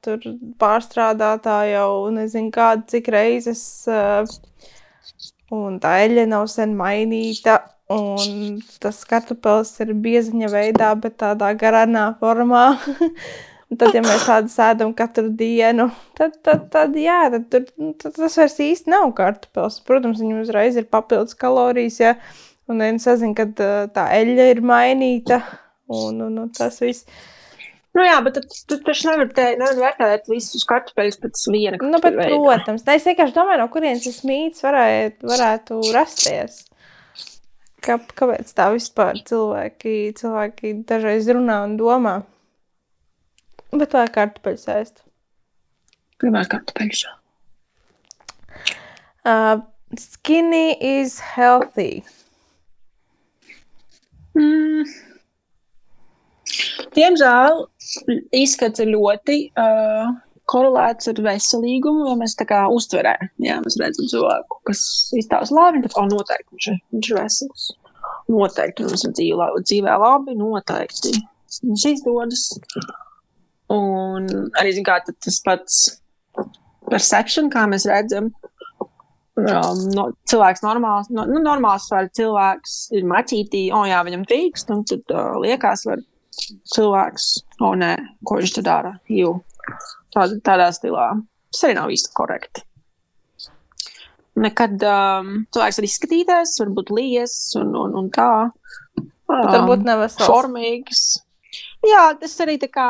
B: tur pārstrādātā jau nezinu kādu cik reizes, un tā eļļa nav sen mainīta, un tas kartupels ir bieziņa veidā, bet tādā garanā formā. <laughs> Un tad, ja mēs tādu sēdam katru dienu, tad, tad, tad, jā, tad, tur, tad tas vairs īsti nav kartupels. Protams, viņam uzreiz ir papildus kalorijas, ja, un viens sazina, ka tā eļļa ir mainīta, un, un, un tas viss.
C: Nu jā, bet tu taču nevar, te, nevar vērtēt visus kartupeļus pēc viena.
B: Nu, bet, protams, es vienkārši domāju, no kurienes tas mīts varētu, varētu rasties. Kā, kāpēc tā vispār cilvēki, cilvēki dažreiz runā un domā? Bet vai kartupeļus ēst?
C: Gribētu kartupeļus.
B: Uh, skinny is healthy.
C: Mm. Diemžēl izskats ir ļoti uh, korelēts ar veselīgumu, jo mēs tā kā uztverē, jā, mēs redzam cilvēku, kas izstāsta labi, tad, oh, noteikti viņš ir, viņš ir vesels. Noteikti mums ir dzīvē, dzīvē labi, noteikti. Viņš izdodas. Un arī kā, tas pats perception, kā mēs redzam, um, no, cilvēks normāls, no, nu, normāls var cilvēks ir maķītī, o oh, jā, viņam trīkst, un tad uh, liekas, var cilvēks, o oh, nē, ko viņš te dara, jū, tād, tādā stilā. Tas arī nav īsti korekti. Nekad um, cilvēks var izskatīties, varbūt lies un, un, un tā.
B: Um, varbūt nevesels.
C: Formīgs. Jā, tas arī tā kā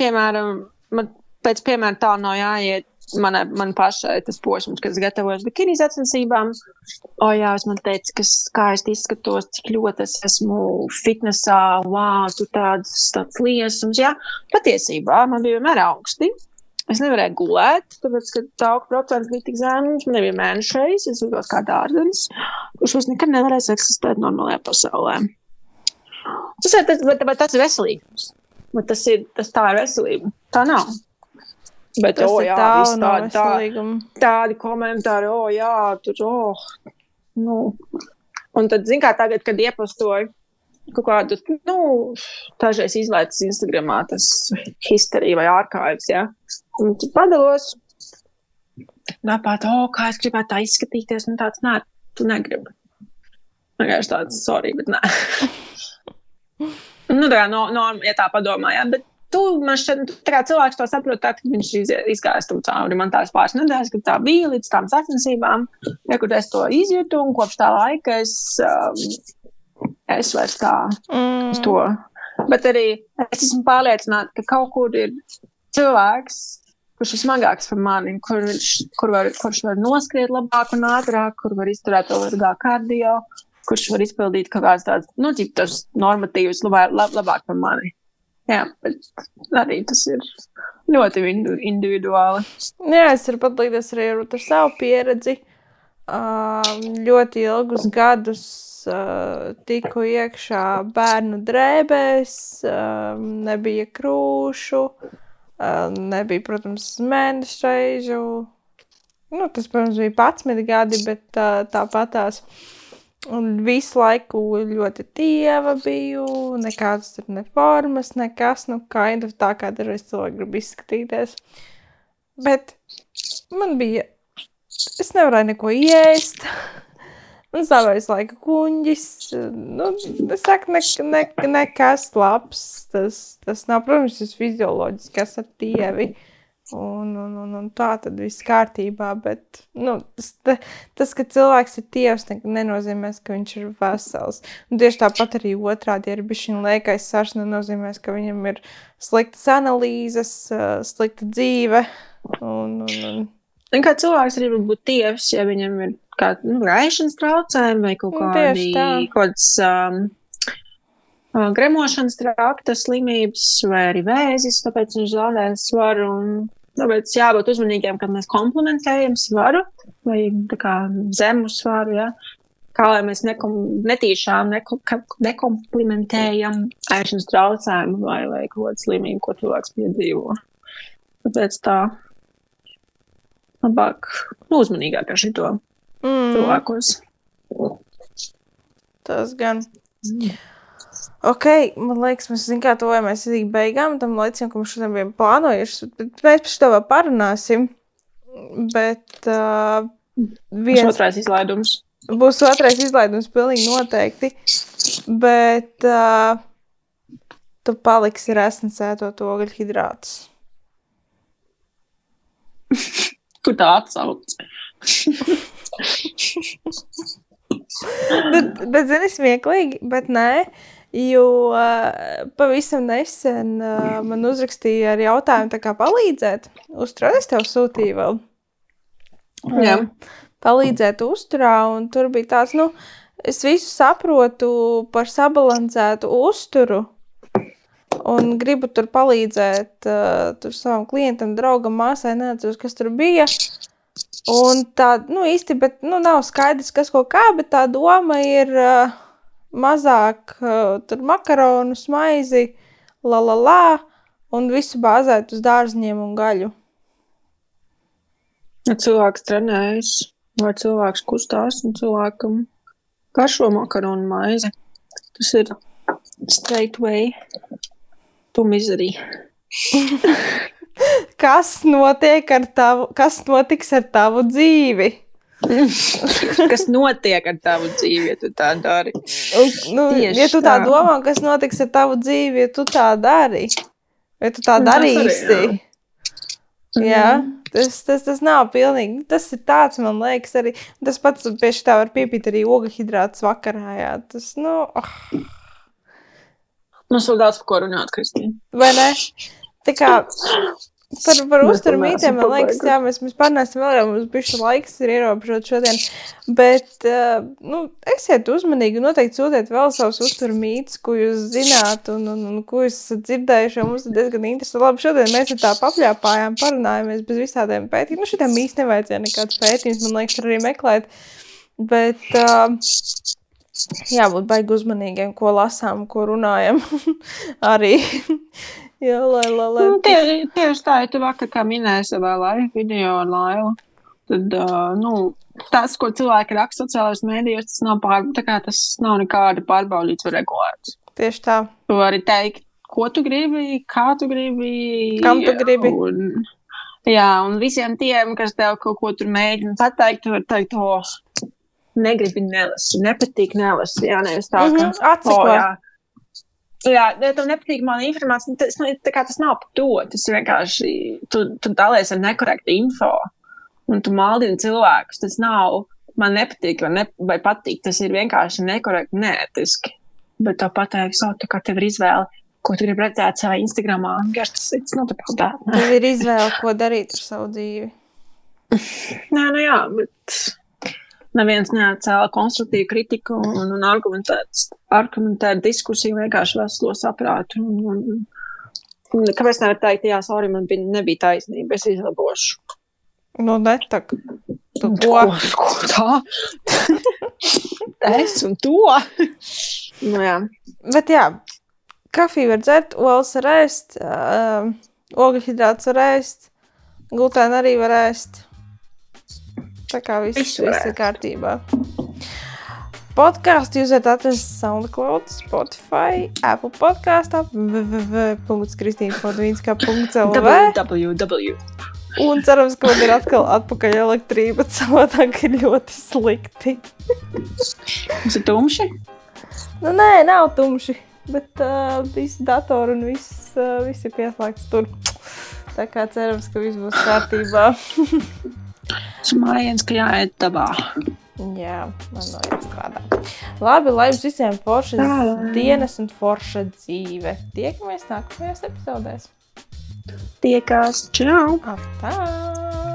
C: piemēram, man pēc piemēra tā nav jāiet. Manai, man pašai tas posms, kas gatavojas bikini sacensībām. O, jā, es man teicu, kas, kā es izskatos, cik ļoti es esmu fitnesā, wow, tu tāds, tāds liesums. Jā, patiesībā man bija vienmēr augsti. Es nevarēju gulēt, tāpēc, ka tā auga procents bija tik zems. Man nebija mēnešais, es jūtos kā dārzenis, kurš vairs nekad nevarēs eksistēt normālajā pasaulē. Tas ir, tas, tas ir veselīgums. Bet tas ir, tas tā ir veselība. Tā nav. Bet, tas oh, jā, tādi, no tā, tādi komentāri, oh, jā, tur, oh, nu. Un tad, zin kā, tagad, kad iepastoju kaut kādu, nu, dažreiz izlaicis Instagramā tas histerija vai ārkārtas, jā. Un tad padalos. Tāpat, oh, kā es gribētu tā izskatīties, un tāds, nē, tu negribi. Vienkārši tāds, sorry, bet nē. <laughs> Nu, tā kā, no, no, ja tā padomājām, bet tu man šķiet, tā kā cilvēks to saprot, tad, kad viņš izgājas tam cauri. Man tās pāris nedēļas, kad tā bija līdz tām sacensībām, ja, kur es to izjūtu, un kopš tā laika es, um, es vairs tā mm. to. Bet arī es esmu pārliecināta, ka kaut kur ir cilvēks, kurš ir smagāks par mani, kur kur var, kurš var noskriet labāk un ātrāk, kur var izturēt to ilgāk kardio, kurš var izpildīt kaut kādas tādas, nu, tīpas normatīvas labāk, lab, labāk par mani. Jā, bet arī tas ir ļoti individuāli.
B: Jā, es varu padalīties arī ar, savu pieredzi. Ļoti ilgus gadus tiku iekšā bērnu drēbēs, nebija krūšu, nebija, protams, mēnešreižu. Nu, tas, protams, bija 11 gadi, bet tāpatās. Uh, Un visu laiku ļoti dieva biju, nekādas tur ne formas, nekas, nu, kind of tā, kā dažreiz cilvēki grib izskatīties. Bet man bija, es nevarēju neko iest, Un <laughs> savais laika kuņģis. Nu, es saku, ne, ne, nekas labs. Tas, tas nav, protams, tas fizioloģiskais ar tievi. Uh, Un, un, un, un tā tad viss kārtībā. Bet nu, tas, tas, ka cilvēks ir tievs, nenozīmē, ka viņš ir vesels. Un tieši tāpat arī otrādi, ja ir bijis šī liekais sarš, nenozīmē, ka viņam ir sliktas analīzes, slikta dzīve. Un, un, un...
C: Un kā cilvēks arī var būt tievs, ja viņam ir kāda nu, raišanas traucējumi vai kaut kādi, um, gremošanas trakta slimības vai arī vēzis, tāpēc viņš zaudē svaru. Tāpēc jābūt uzmanīgiem, kad mēs komplementējam svaru vai kā, zemu svaru. Ja? Kā lai mēs nekom, netīšām nekom, nekomplimentējam ēšanas traucējumu vai, vai kādu slimību, ko cilvēks piedzīvo. Tāpēc tā labāk, nu, uzmanīgāk ar šito mm. cilvēkos.
B: Tas gan. Mm. Ok, man liekas, mēs zinām, kā tuvojamies līdz beigām tam laicam, ko mēs šodien bijām plānojuši. Mēs par to vēl parunāsim. Bet uh,
C: viens... Otrais izlaidums.
B: Būs otrais izlaidums, pilnīgi noteikti. Bet uh, tu paliksi resns ētot ogļu hidrātus. <laughs>
C: Kur tā atsauc? <laughs>
B: bet, bet zini, smieklīgi, bet nē. Jo uh, pavisam nesen uh, man uzrakstīja ar jautājumu, kā palīdzēt. Uzturēt, es tev sūtīju vēl.
C: Jā.
B: Uh, palīdzēt uzturā, un tur bija tāds, nu, es visu saprotu par sabalansētu uzturu. Un gribu tur palīdzēt uh, tur savam klientam, draugam, māsai, neatceros, kas tur bija. Un tā, nu, īsti, bet, nu, nav skaidrs, kas ko kā, bet tā doma ir. Uh, mazāk uh, makaronu, maizi, la la la, un visu bāzēt uz dārziņiem un gaļu.
C: Ja cilvēks trenējas, vai cilvēks kustās, un cilvēkam garšo makaronu maizi, tas ir straight way to misery. <laughs>
B: kas notiek ar tavu, kas notiks ar tavu dzīvi? <laughs>
C: kas notiek ar tavu dzīvi, ja tu tā dari?
B: Nu, Tieši ja tu tā, tā domā, kas notiks ar tavu dzīvi, ja tu tā dari, vai tu tā darīsi? Jā. jā, tas, tas, tas nav pilnīgi. Tas ir tāds, man liekas, arī tas pats pie tā var piepīt arī ogļu hidrāts vakarā. Jā. Tas, nu, oh.
C: Mums vēl daudz par ko runāt, Kristīna.
B: Vai ne? Tā kā <laughs> Par, par uzturu mītiem, man liekas, jā, mēs, mēs pārnēsim vēl, jo mums bišķi laiks ir ierobežots šodien. Bet, uh, nu, esiet uzmanīgi noteikti sūtiet vēl savus uzturu mītus, ko jūs zināt un, un, un ko jūs esat dzirdējuši, jo mums ir diezgan interesanti. Labi, šodien mēs tā papļāpājām, parunājāmies bez visādiem pētījumiem. Nu, šitām īsti nevajadzēja nekāds pētījums, man liekas, arī meklēt. Bet, uh, jābūt baigi uzmanīgiem, ko lasām, ko runājam. <laughs> arī Jā, lai, lai, lai.
C: Nu, tieši, tieši tā, ja tu vakar kā minēji savā live video ar Lailu, tad, uh, nu, tas, ko cilvēki raksta sociālajos mēdījos, tas nav, pār, tas nav nekāda pārbaudīts vai regulēts.
B: Tieši tā.
C: Tu vari teikt, ko tu gribi, kā tu gribi.
B: Kam tu gribi.
C: Un, jā, un visiem tiem, kas tev kaut ko tur mēģina pateikt, tu vari teikt, oh, negribi nelasi, nepatīk nelasi. Jā, nevis tā,
B: ka. Mm -hmm, Atsako. Oh, jā.
C: Jā, ja tev nepatīk mana informācija, tas, nu, tas nav par to. Tas vienkārši tu, tu dalies ar nekorektu info un tu maldini cilvēkus. Tas nav man nepatīk vai, ne, vai patīk. Tas ir vienkārši nekorekti, neētiski. Bet to pateiks, o, tā kā tev ir izvēle, ko tu gribi redzēt savā Instagramā. Tas ir not about that.
B: Tev ir izvēle, ko darīt ar savu dzīvi.
C: Nē, nu jā, bet neviens neatcēla konstruktīvu kritiku un, un argumentētu diskusiju vienkārši veselo saprātu. Un, un, un, kāpēc nevar teikt, jā, sorry, man bija, nebija taisnība, es izlabošu.
B: Nu, netak.
C: Tu ko? Ko, ko tā? <laughs> es un to. nu, jā.
B: Bet jā, kafiju var dzert, olas var ēst, uh, ogļu hidrāts var ēst, glutēnu arī var ēst. Tā kā viss, viss ir kārtībā. Podkāstu jūs varat atrast SoundCloud, Spotify, Apple podkāstā, www.kristīna.lv.
C: www.
B: Un cerams, ka man ir atkal atpakaļ elektrība. Savādāk ir ļoti slikti.
C: Mums ir tumši?
B: Nu, nē, nav tumši. Bet uh, visi datori un viss, uh, viss ir pieslēgts tur. Tā kā cerams, ka viss būs kārtībā. <laughs>
C: Smājiens, ka jāiet dabā.
B: Jā, man nav jāstrādā. Labi, lai jums visiem foršas dienas un forša dzīve. Tiekamies nākamajās epizodēs.
C: Tiekās, čau!
B: Atā!